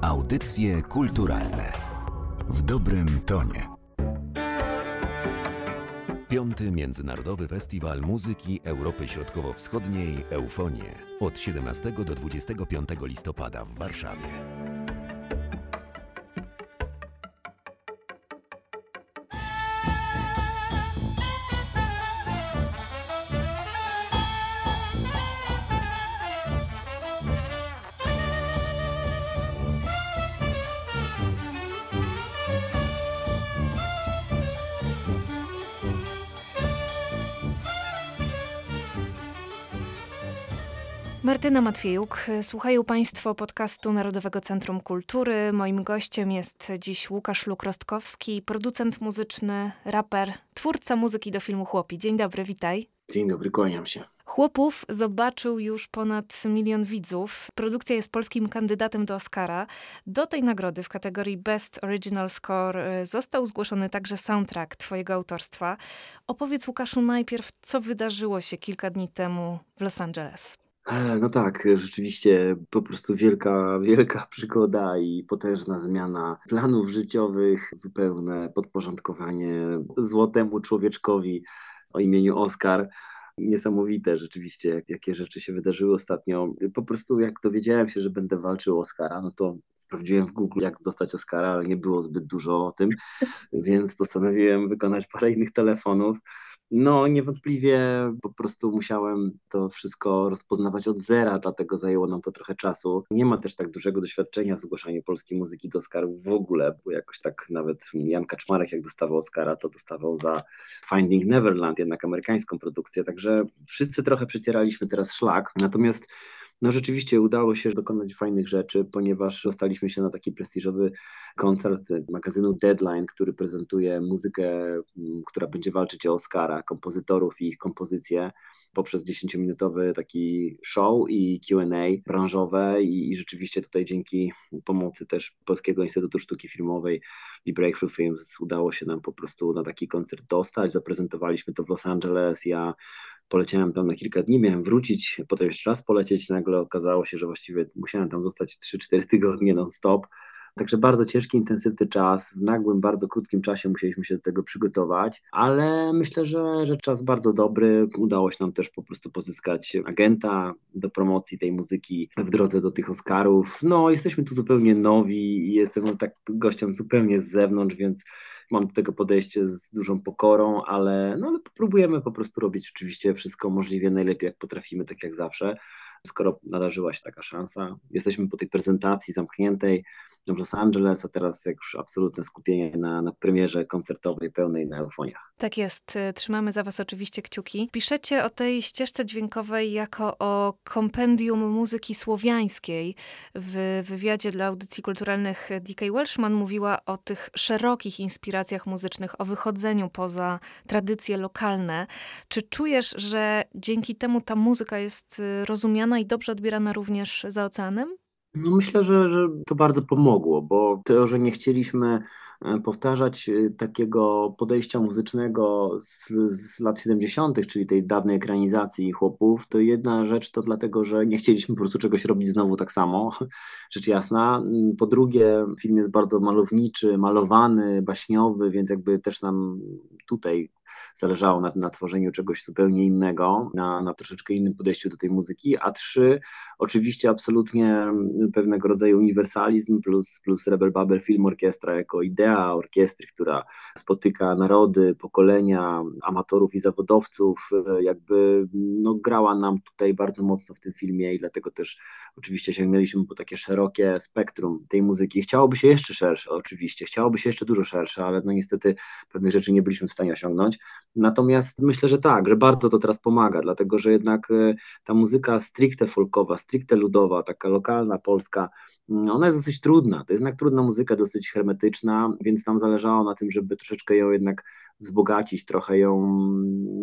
Audycje kulturalne w dobrym tonie. Piąty Międzynarodowy Festiwal Muzyki Europy Środkowo-Wschodniej Eufonie od 17 do 25 listopada w Warszawie. Martyna Matwiejuk. Słuchają Państwo podcastu Narodowego Centrum Kultury. Moim gościem jest dziś Łukasz Luk-Rostkowski, producent muzyczny, raper, twórca muzyki do filmu Chłopi. Dzień dobry, witaj. Dzień dobry, kłaniam się. Chłopów zobaczył już ponad milion widzów. Produkcja jest polskim kandydatem do Oscara. Do tej nagrody w kategorii Best Original Score y, został zgłoszony także soundtrack Twojego autorstwa. Opowiedz Łukaszu najpierw, co wydarzyło się kilka dni temu w Los Angeles. E, no tak, rzeczywiście po prostu wielka, wielka przygoda i potężna zmiana planów życiowych, zupełne podporządkowanie złotemu człowieczkowi o imieniu Oskar. Niesamowite rzeczywiście, jakie rzeczy się wydarzyły ostatnio. Po prostu jak dowiedziałem się, że będę walczył o Oscara, no to sprawdziłem w Google, jak dostać Oscara, ale nie było zbyt dużo o tym, więc postanowiłem wykonać parę innych telefonów no, niewątpliwie po prostu musiałem to wszystko rozpoznawać od zera, dlatego zajęło nam to trochę czasu. Nie ma też tak dużego doświadczenia w zgłaszaniu polskiej muzyki do Oscarów w ogóle, bo jakoś tak nawet Jan Kaczmarek, jak dostawał Oscara, to dostawał za Finding Neverland, jednak amerykańską produkcję, także wszyscy trochę przecieraliśmy teraz szlak. Natomiast no rzeczywiście udało się dokonać fajnych rzeczy, ponieważ dostaliśmy się na taki prestiżowy koncert magazynu Deadline, który prezentuje muzykę, mm, która będzie walczyć o Oscara, kompozytorów i ich kompozycje poprzez 10-minutowy taki show i Q&A branżowe i, i, rzeczywiście tutaj dzięki pomocy też Polskiego Instytutu Sztuki Filmowej i Breakthrough Films udało się nam po prostu na taki koncert dostać. Zaprezentowaliśmy to w Los Angeles. Ja poleciałem tam na kilka dni, miałem wrócić, potem jeszcze raz polecieć, nagle okazało się, że właściwie musiałem tam zostać 3-4 tygodnie non-stop. Także bardzo ciężki, intensywny czas. W nagłym, bardzo krótkim czasie musieliśmy się do tego przygotować, ale myślę, że, że czas bardzo dobry. Udało się nam też po prostu pozyskać agenta do promocji tej muzyki w drodze do tych Oscarów. No, jesteśmy tu zupełnie nowi i jestem tak gościem zupełnie z zewnątrz, więc mam do tego podejście z dużą pokorą, ale, no, ale próbujemy po prostu robić oczywiście wszystko możliwie najlepiej, jak potrafimy, tak jak zawsze skoro nadarzyła się taka szansa. Jesteśmy po tej prezentacji zamkniętej w Los Angeles, a teraz już absolutne skupienie na, na premierze koncertowej pełnej na eufoniach. Tak jest. Trzymamy za Was oczywiście kciuki. Piszecie o tej ścieżce dźwiękowej jako o kompendium muzyki słowiańskiej. W wywiadzie dla audycji kulturalnych D.K. Welshman mówiła o tych szerokich inspiracjach muzycznych, o wychodzeniu poza tradycje lokalne. Czy czujesz, że dzięki temu ta muzyka jest rozumiana i dobrze odbierana również za oceanem? No myślę, że, że to bardzo pomogło, bo to, że nie chcieliśmy e, powtarzać e, takiego podejścia muzycznego z, z, lat 70., czyli tej dawnej ekranizacji chłopów, to jedna rzecz to dlatego, że nie chcieliśmy po prostu czegoś robić znowu tak samo, rzecz jasna. Po drugie, film jest bardzo malowniczy, malowany, baśniowy, więc jakby też nam tutaj zależało na, na tworzeniu czegoś zupełnie innego, na, na troszeczkę innym podejściu do tej muzyki, a trzy, oczywiście absolutnie pewnego rodzaju uniwersalizm plus, plus Rebel Babel Film Orkiestra jako idea orkiestry, która spotyka narody, pokolenia, amatorów i zawodowców, jakby no, grała nam tutaj bardzo mocno w tym filmie i dlatego też oczywiście sięgnęliśmy po takie szerokie spektrum tej muzyki. Chciałoby się jeszcze szersze, oczywiście, chciałoby się jeszcze dużo szersze, ale no niestety pewnych rzeczy nie byliśmy w stanie osiągnąć. Natomiast myślę, że tak, że bardzo to teraz pomaga, dlatego że jednak e, ta muzyka stricte folkowa, stricte ludowa, taka lokalna, polska, mm, ona jest dosyć trudna. To jest jednak trudna muzyka, dosyć hermetyczna więc nam zależało na tym, żeby troszeczkę ją jednak wzbogacić, trochę ją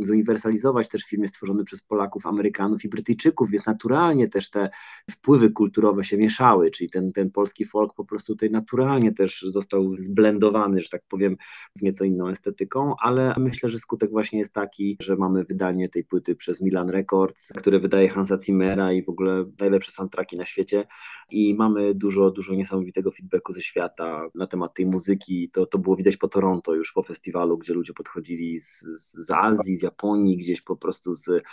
zuniwersalizować. Też film jest stworzony przez Polaków, Amerykanów i Brytyjczyków, więc naturalnie też te wpływy kulturowe się mieszały, czyli ten, ten polski folk po prostu tutaj naturalnie też został zblendowany, że tak powiem, z nieco inną estetyką, ale myślę, że skutek właśnie jest taki, że mamy wydanie tej płyty przez Milan Records, które wydaje Hansa Zimmera i w ogóle najlepsze soundtracki na świecie i mamy dużo, dużo niesamowitego feedbacku ze świata na temat tej muzyki. To, to było widać po Toronto już po festiwalu, gdzie ludzie podchodzili z, z Azji, z Japonii, gdzieś po prostu z,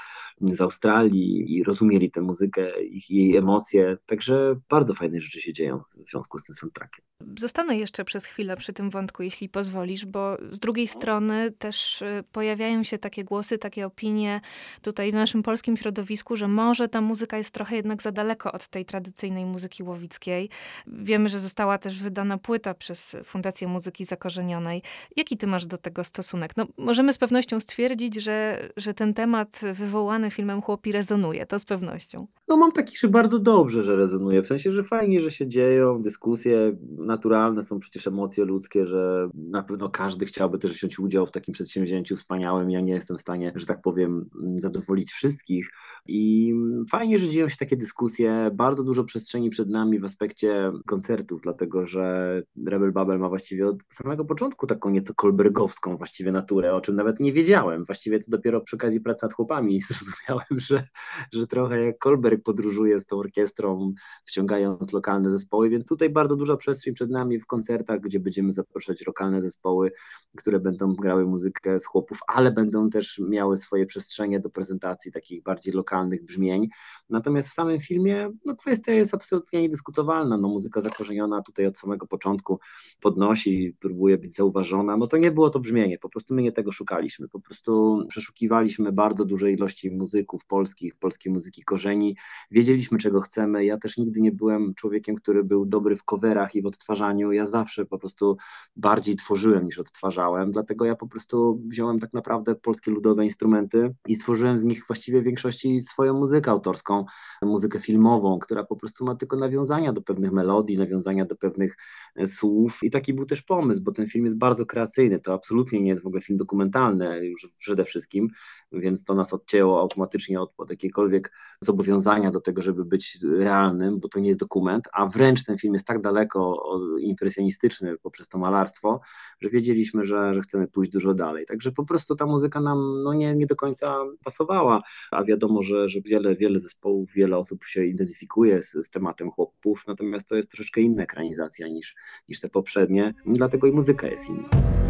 z Australii i rozumieli tę muzykę, ich, jej emocje. Także bardzo fajne rzeczy się dzieją w związku z tym soundtrackiem. Zostanę jeszcze przez chwilę przy tym wątku, jeśli pozwolisz, bo z drugiej strony też y, pojawiają się takie głosy, takie opinie tutaj w naszym polskim środowisku, że może ta muzyka jest trochę jednak za daleko od tej tradycyjnej muzyki łowickiej. Wiemy, że została też wydana płyta przez Fundację Muzyki Zakorzenionej. Jaki ty masz do tego stosunek? No, możemy z pewnością stwierdzić, że, że ten temat wywołany filmem Chłopi rezonuje, to z pewnością. No mam taki, że bardzo dobrze, że rezonuje, w sensie, że fajnie, że się dzieją dyskusje, naturalne są przecież emocje ludzkie, że na pewno każdy chciałby też wziąć udział w takim przedsięwzięciu wspaniałym. Ja nie jestem w stanie, że tak powiem, zadowolić wszystkich. I fajnie, że dzieją się takie dyskusje. Bardzo dużo przestrzeni przed nami w aspekcie koncertów, dlatego że Rebel Babel ma właściwie od samego początku taką nieco kolbergowską właściwie naturę, o czym nawet nie wiedziałem. Właściwie to dopiero przy okazji pracy nad chłopami zrozumiałem, że, że trochę jak Kolberg podróżuje z tą orkiestrą, wciągając lokalne zespoły, więc tutaj bardzo duża przestrzeń przed nami w koncertach, gdzie będziemy zapraszać lokalne zespoły, które będą grały muzykę z chłopów, ale będą też miały swoje przestrzenie do prezentacji takich bardziej lokalnych brzmień. Natomiast w samym filmie no, kwestia jest absolutnie niedyskutowalna. No, muzyka zakorzeniona tutaj od samego początku podnosi, próbuje być zauważona. No to nie było to brzmienie, po prostu my nie tego szukaliśmy. Po prostu przeszukiwaliśmy bardzo dużej ilości muzyków polskich, polskiej muzyki korzeni. Wiedzieliśmy, czego chcemy. Ja też nigdy nie byłem człowiekiem, który był dobry w coverach i w odtwarzaniu. Ja zawsze po prostu bardziej tworzyłem niż odtwarzałem, dlatego ja po prostu wziąłem tak naprawdę polskie ludowe instrumenty i stworzyłem z nich właściwie w większości swoją muzykę autorską, muzykę filmową, która po prostu ma tylko nawiązania do pewnych melodii, nawiązania do pewnych e, słów i taki był też pomysł, bo ten film jest bardzo kreacyjny, to absolutnie nie jest w ogóle film dokumentalny już przede wszystkim, więc to nas odcięło automatycznie od, od jakiejkolwiek zobowiązania do tego, żeby być realnym, bo to nie jest dokument, a wręcz ten film jest tak daleko impresjonistyczny poprzez to malarstwo, że wiedzieliśmy, że, że chcemy pójść dużo dalej. Także po prostu ta muzyka nam no, nie, nie do końca pasowała, a wiadomo, że, że wiele, wiele zespołów, wiele osób się identyfikuje z, z tematem chłopów, natomiast to jest troszeczkę inna ekranizacja niż, niż te poprzednie, dlatego i muzyka jest inna.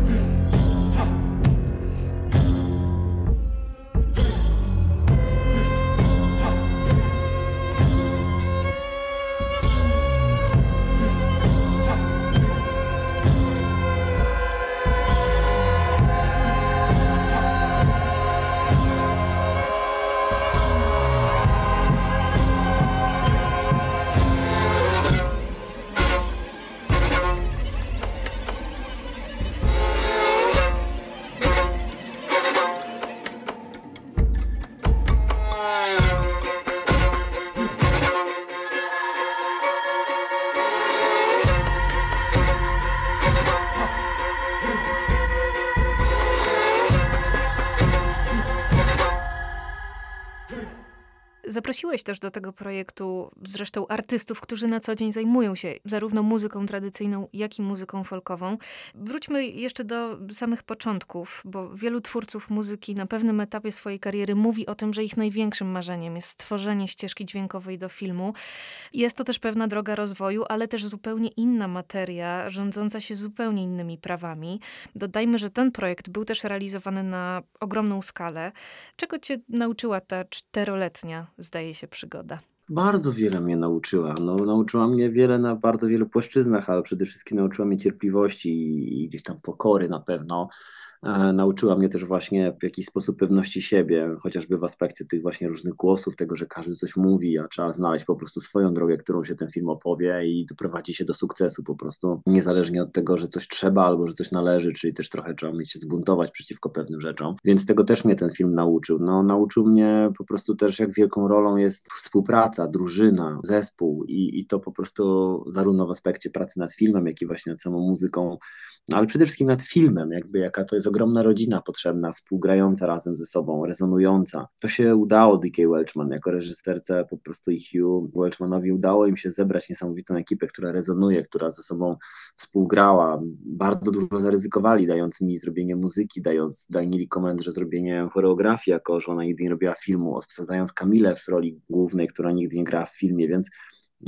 Zaprosiłeś też do tego projektu zresztą artystów, którzy na co dzień zajmują się zarówno muzyką tradycyjną, jak i muzyką folkową. Wróćmy jeszcze do samych początków, bo wielu twórców muzyki na pewnym etapie swojej kariery mówi o tym, że ich największym marzeniem jest stworzenie ścieżki dźwiękowej do filmu. Jest to też pewna droga rozwoju, ale też zupełnie inna materia, rządząca się zupełnie innymi prawami. Dodajmy, że ten projekt był też realizowany na ogromną skalę. Czego cię nauczyła ta czteroletnia zdaje się, przygoda? Bardzo wiele mnie nauczyła. No, nauczyła mnie wiele na bardzo wielu płaszczyznach, ale przede wszystkim nauczyła mnie cierpliwości i gdzieś tam pokory na pewno nauczyła mnie też właśnie w jakiś sposób pewności siebie, chociażby w aspekcie tych właśnie różnych głosów, tego, że każdy coś mówi, a trzeba znaleźć po prostu swoją drogę, którą się ten film opowie i doprowadzi się do sukcesu po prostu, niezależnie od tego, że coś trzeba albo że coś należy, czyli też trochę trzeba mieć się zbuntować przeciwko pewnym rzeczom. Więc tego też mnie ten film nauczył. No, nauczył mnie po prostu też, jak wielką rolą jest współpraca, drużyna, zespół i, i to po prostu zarówno w aspekcie pracy nad filmem, jak i właśnie nad samą muzyką, no, ale przede wszystkim nad filmem, jakby jaka to jest ogromna rodzina potrzebna, współgrająca razem ze sobą, rezonująca. To się udało D.K. Welchman jako reżyserce po prostu i Hugh Welchmanowi udało im się zebrać niesamowitą ekipę, która rezonuje, która ze sobą współgrała. Bardzo dużo zaryzykowali, dając mi zrobienie muzyki, dając Danieli komend, że zrobienie choreografii, jako że ona nigdy nie robiła filmu, obsadzając Kamilę w roli głównej, która nigdy nie grała w filmie, więc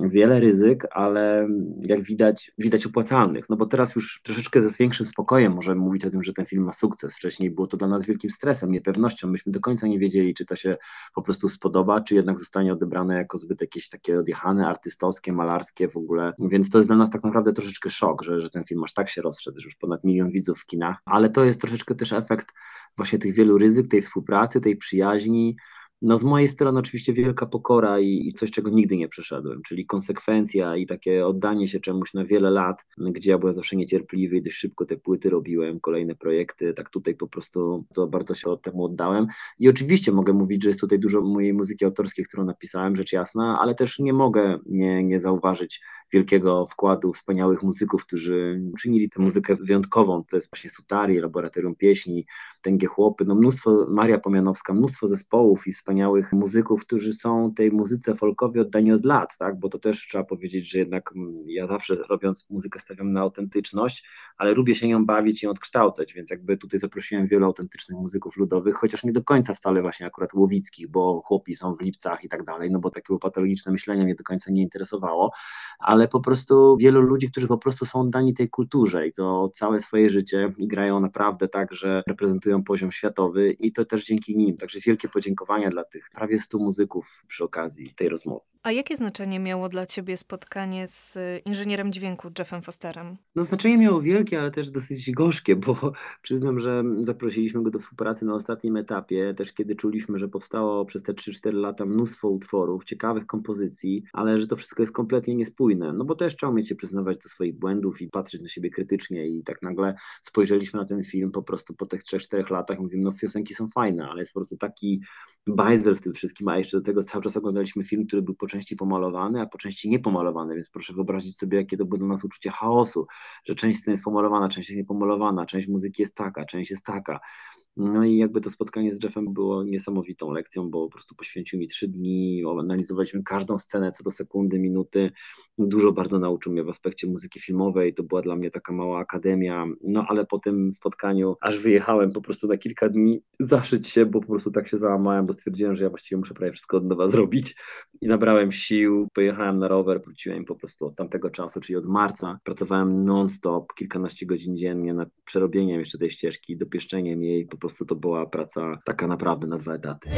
wiele ryzyk, ale jak widać, widać opłacalnych. No bo teraz już troszeczkę ze większym spokojem możemy mówić o tym, że ten film ma sukces. Wcześniej było to dla nas wielkim stresem, niepewnością. Myśmy do końca nie wiedzieli, czy to się po prostu spodoba, czy jednak zostanie odebrane jako zbyt jakieś takie odjechane, artystowskie, malarskie w ogóle. Więc to jest dla nas tak naprawdę troszeczkę szok, że, że ten film aż tak się rozszedł, że już ponad milion widzów w kinach. Ale to jest troszeczkę też efekt właśnie tych wielu ryzyk, tej współpracy, tej przyjaźni, no z mojej strony oczywiście wielka pokora i, i, coś, czego nigdy nie przeszedłem, czyli konsekwencja i takie oddanie się czemuś na wiele lat, gdzie ja byłem zawsze niecierpliwy i dość szybko te płyty robiłem, kolejne projekty, tak tutaj po prostu co bardzo się temu oddałem. I oczywiście mogę mówić, że jest tutaj dużo mojej muzyki autorskiej, którą napisałem, rzecz jasna, ale też nie mogę nie, nie zauważyć wielkiego wkładu wspaniałych muzyków, którzy czynili tę muzykę wyjątkową. To jest właśnie Sutari, Laboratorium Pieśni, Tęgie Chłopy, no mnóstwo, Maria Pomianowska, mnóstwo zespołów i wspaniałych muzyków, którzy są tej muzyce folkowi oddani od lat, tak? bo to też trzeba powiedzieć, że jednak mm, ja zawsze robiąc muzykę stawiam na autentyczność, ale lubię się nią bawić i odkształcać, więc jakby tutaj zaprosiłem wielu autentycznych muzyków ludowych, chociaż nie do końca wcale właśnie akurat łowickich, bo chłopi są w Lipcach i tak dalej, no bo takiego patologiczne myślenie mnie do końca nie interesowało, ale po prostu wielu ludzi, którzy po prostu są oddani tej kulturze i to całe swoje życie i grają naprawdę tak, że reprezentują poziom światowy i to też dzięki nim, także wielkie podziękowania dla tych prawie 100 muzyków przy okazji tej rozmowy. A jakie znaczenie miało dla ciebie spotkanie z inżynierem dźwięku Jeffem Fosterem? No znaczenie miało wielkie, ale też dosyć gorzkie, bo przyznam, że zaprosiliśmy go do współpracy na ostatnim etapie, też kiedy czuliśmy, że powstało przez te 3-4 lata mnóstwo utworów, ciekawych kompozycji, ale że to wszystko jest kompletnie niespójne, no bo też trzeba umieć się przyznawać do swoich błędów i patrzeć na siebie krytycznie i tak nagle spojrzeliśmy na ten film po prostu po tych 3-4 latach i mówimy, no piosenki są fajne, ale jest po prostu taki bajzel w tym wszystkim, a jeszcze do tego cały czas oglądaliśmy film, który był po części pomalowany, a po części niepomalowany, więc proszę wyobrazić sobie, jakie to było dla nas uczucie chaosu, że część sceny jest pomalowana, część jest niepomalowana, część muzyki jest taka, część jest taka. No i jakby to spotkanie z Jeffem było niesamowitą lekcją, bo po prostu poświęcił mi trzy dni, analizowaliśmy każdą scenę co do sekundy, minuty. Dużo bardzo nauczył mnie w aspekcie muzyki filmowej, to była dla mnie taka mała akademia, no ale po tym spotkaniu aż wyjechałem po prostu na kilka dni zaszyć się, bo po prostu tak się załamałem, bo stwierdziłem, że ja właściwie muszę prawie wszystko od nowa zrobić i nabrałem sił, pojechałem na rower, wróciłem po prostu od tamtego czasu, czyli od marca. Pracowałem non-stop, kilkanaście godzin dziennie nad przerobieniem jeszcze tej ścieżki, dopieszczeniem jej, po prostu to była praca taka naprawdę na dwa etaty.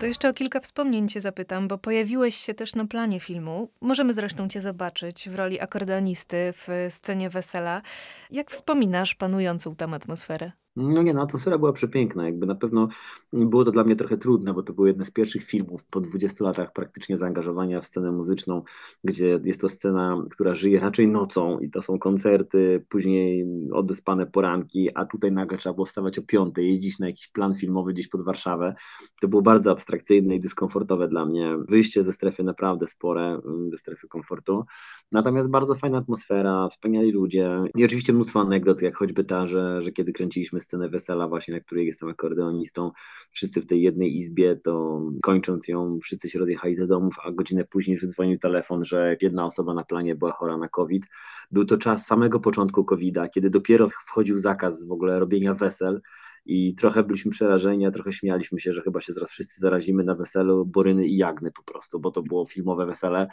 To jeszcze o kilka wspomnień cię zapytam, bo pojawiłeś się też na planie filmu. Możemy zresztą cię zobaczyć w roli akordeonisty w scenie wesela. Jak wspominasz panującą tam atmosferę? No nie, no atmosfera była przepiękna, jakby na pewno było to dla mnie trochę trudne, bo to był jeden z pierwszych filmów po 20 latach praktycznie zaangażowania w scenę muzyczną, gdzie jest to scena, która żyje raczej nocą i to są koncerty, później odespane poranki, a tutaj nagle trzeba było wstawać o piątej, jeździć na jakiś plan filmowy gdzieś pod Warszawę. To było bardzo abstrakcyjne i dyskomfortowe dla mnie. Wyjście ze strefy naprawdę spore, ze strefy komfortu. Natomiast bardzo fajna atmosfera, wspaniali ludzie i oczywiście mnóstwo anegdot, jak choćby ta, że, że kiedy kręciliśmy scenę wesela właśnie, na której jestem akordeonistą, wszyscy w tej jednej izbie, to kończąc ją, wszyscy się rozjechali do domów, a godzinę później wydzwonił telefon, że jedna osoba na planie była chora na COVID. Był to czas samego początku COVID-a, kiedy dopiero wchodził zakaz w ogóle robienia wesel i trochę byliśmy przerażeni, a trochę śmialiśmy się, że chyba się zaraz wszyscy zarazimy na weselu Boryny i Jagny po prostu, bo to było filmowe wesele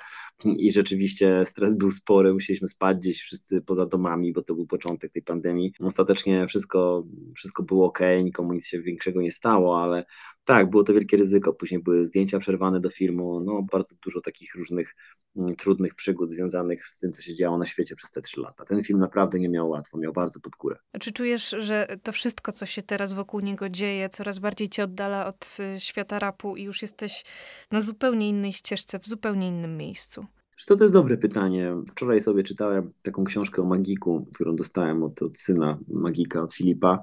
i rzeczywiście stres był spory, musieliśmy spać gdzieś wszyscy poza domami, bo to był początek tej pandemii. Ostatecznie wszystko, wszystko było ok, nikomu nic się większego nie stało, ale tak, było to wielkie ryzyko. Później były zdjęcia przerwane do filmu, no bardzo dużo takich różnych trudnych przygód związanych z tym, co się działo na świecie przez te trzy lata. Ten film naprawdę nie miał łatwo, miał bardzo pod górę. Czy czujesz, że to wszystko, co się teraz wokół niego dzieje, coraz bardziej cię oddala od y, świata rapu i już jesteś na zupełnie innej ścieżce, w zupełnie innym miejscu? To, to jest dobre pytanie. Wczoraj sobie czytałem taką książkę o magiku, którą dostałem od, od syna magika, od Filipa.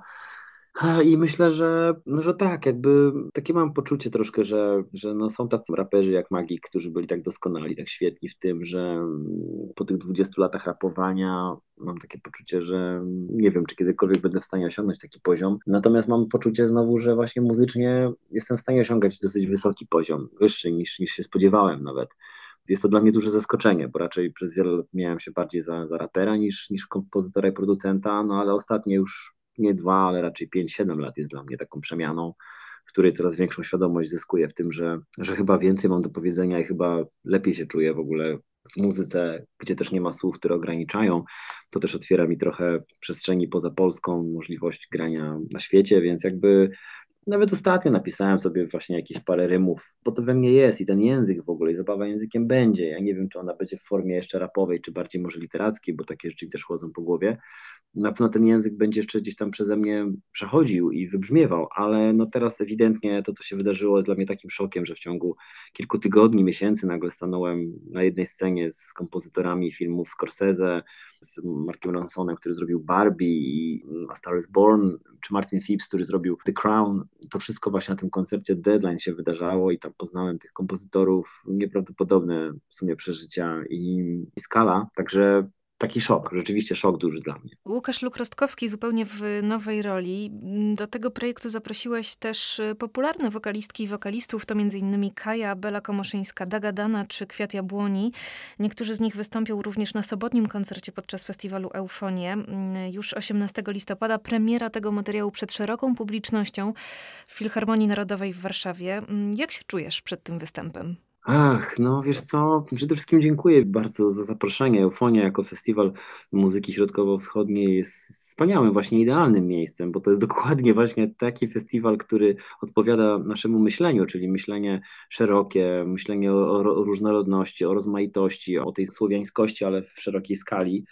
I myślę, że, no, że tak, jakby takie mam poczucie troszkę, że, że no są tacy raperzy jak Magik, którzy byli tak doskonali, tak świetni w tym, że po tych 20 latach rapowania mam takie poczucie, że nie wiem, czy kiedykolwiek będę w stanie osiągnąć taki poziom. Natomiast mam poczucie znowu, że właśnie muzycznie jestem w stanie osiągać dosyć wysoki poziom, wyższy niż, niż się spodziewałem nawet jest to dla mnie duże zaskoczenie, bo raczej przez wiele lat miałem się bardziej za, za rapera niż, niż kompozytora i producenta, no ale ostatnie już nie dwa, ale raczej 5-7 lat jest dla mnie taką przemianą, w której coraz większą świadomość zyskuję w tym, że, że chyba więcej mam do powiedzenia i chyba lepiej się czuję w ogóle w muzyce, gdzie też nie ma słów, które ograniczają, to też otwiera mi trochę przestrzeni poza Polską, możliwość grania na świecie, więc jakby nawet ostatnio napisałem sobie właśnie jakieś parę rymów, bo to we mnie jest i ten język w ogóle, i zabawa językiem będzie. Ja nie wiem, czy ona będzie w formie jeszcze rapowej, czy bardziej może literackiej, bo takie rzeczy też chodzą po głowie. Na pewno ten język będzie jeszcze gdzieś tam przeze mnie przechodził i wybrzmiewał, ale no teraz ewidentnie to, co się wydarzyło, jest dla mnie takim szokiem, że w ciągu kilku tygodni, miesięcy nagle stanąłem na jednej scenie z kompozytorami filmów Scorsese, z Markiem Ronsonem, który zrobił Barbie i A Star is Born, czy Martin Phipps, który zrobił The Crown. To wszystko właśnie na tym koncercie Deadline się wydarzało i tam poznałem tych kompozytorów, nieprawdopodobne w sumie przeżycia i, i skala. Także taki szok, rzeczywiście szok duży dla mnie. Łukasz Luk-Rostkowski zupełnie w nowej roli. Do tego projektu zaprosiłeś też y, popularne wokalistki i wokalistów, to m.in. Kaja, Bela Komoszyńska, Dagadana czy Kwiat Jabłoni. Niektórzy z nich wystąpią również na sobotnim koncercie podczas festiwalu Eufonie. Mm, już 18 listopada premiera tego materiału przed szeroką publicznością w Filharmonii Narodowej w Warszawie. Mm, jak się czujesz przed tym występem? Ach, no wiesz co, przede wszystkim dziękuję bardzo za zaproszenie. Eufonia jako festiwal muzyki środkowo-wschodniej jest wspaniałym, właśnie idealnym miejscem, bo to jest dokładnie właśnie taki festiwal, który odpowiada naszemu myśleniu, czyli myślenie szerokie, myślenie o, o różnorodności, o rozmaitości, o tej słowiańskości, ale w szerokiej skali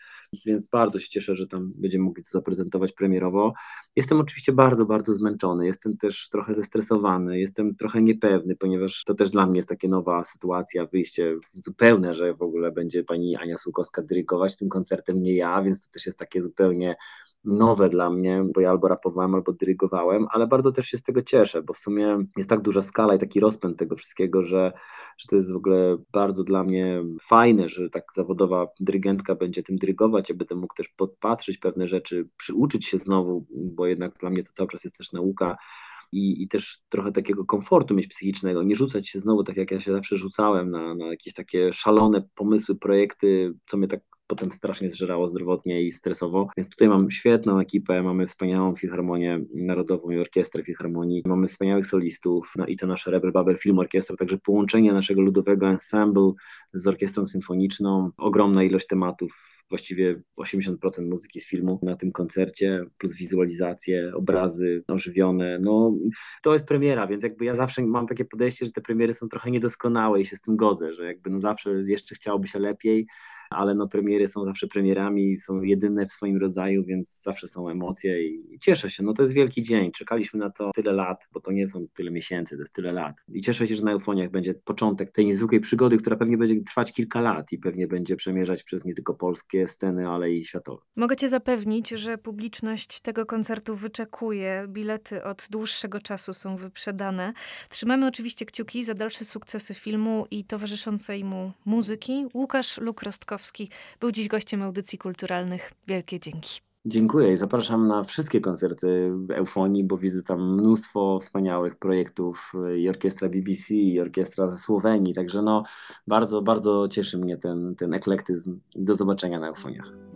więc bardzo się cieszę, że tam będziemy mogli to zaprezentować premierowo. Jestem oczywiście bardzo, bardzo zmęczony, jestem też trochę zestresowany, jestem trochę niepewny, ponieważ to też dla mnie jest taka nowa sytuacja, wyjście zupełne, że w ogóle będzie pani Ania Słukowska dyrygować tym koncertem, nie ja, więc to też jest takie zupełnie nowe dla mnie, bo ja albo rapowałem, albo dyrygowałem, ale bardzo też się z tego cieszę, bo w sumie jest tak duża skala i taki rozpęd tego wszystkiego, że, że to jest w ogóle bardzo dla mnie fajne, że tak zawodowa dyrygentka będzie tym dyrygować, ja będę mógł też podpatrzeć pewne rzeczy, przyuczyć się znowu, bo jednak dla mnie to cały czas jest też nauka, i, i też trochę takiego komfortu mieć psychicznego, nie rzucać się znowu tak jak ja się zawsze rzucałem na, na jakieś takie szalone pomysły, projekty, co mnie tak potem strasznie zżerało zdrowotnie i stresowo. Więc tutaj mam świetną ekipę, mamy wspaniałą Filharmonię Narodową i Orkiestrę Filharmonii, mamy wspaniałych solistów, no i to nasze Rebel Babel Film Orkiestra, także połączenie naszego ludowego ensemble z orkiestrą symfoniczną, ogromna ilość tematów, właściwie 80% muzyki z filmu na tym koncercie, plus wizualizacje, obrazy ożywione. No, to jest premiera, więc jakby ja zawsze mam takie podejście, że te premiery są trochę niedoskonałe i się z tym godzę, że jakby no zawsze jeszcze chciałoby się lepiej, ale no premiery są zawsze premierami, są jedyne w swoim rodzaju, więc zawsze są emocje i cieszę się. No to jest wielki dzień. Czekaliśmy na to tyle lat, bo to nie są tyle miesięcy, to jest tyle lat. I cieszę się, że na Eufoniach będzie początek tej niezwykłej przygody, która pewnie będzie trwać kilka lat i pewnie będzie przemierzać przez nie tylko sceny, ale i światowe. Mogę Cię zapewnić, że publiczność tego koncertu wyczekuje. Bilety od dłuższego czasu są wyprzedane. Trzymamy oczywiście kciuki za dalsze sukcesy filmu i towarzyszącej mu muzyki. Łukasz Luk-Rostkowski był dziś gościem audycji kulturalnych. Wielkie dzięki. Dziękuję i zapraszam na wszystkie koncerty Eufonii, bo widzę tam mnóstwo wspaniałych projektów i orkiestra BBC, i orkiestra ze Słowenii, także no bardzo, bardzo cieszy mnie ten, ten eklektyzm. Do zobaczenia na Eufoniach.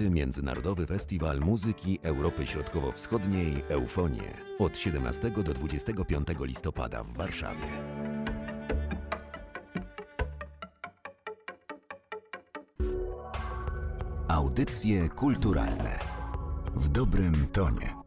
Międzynarodowy Festiwal Muzyki Europy Środkowo-Wschodniej Eufonie od 17 do 25 listopada w Warszawie. Audycje kulturalne w dobrym tonie.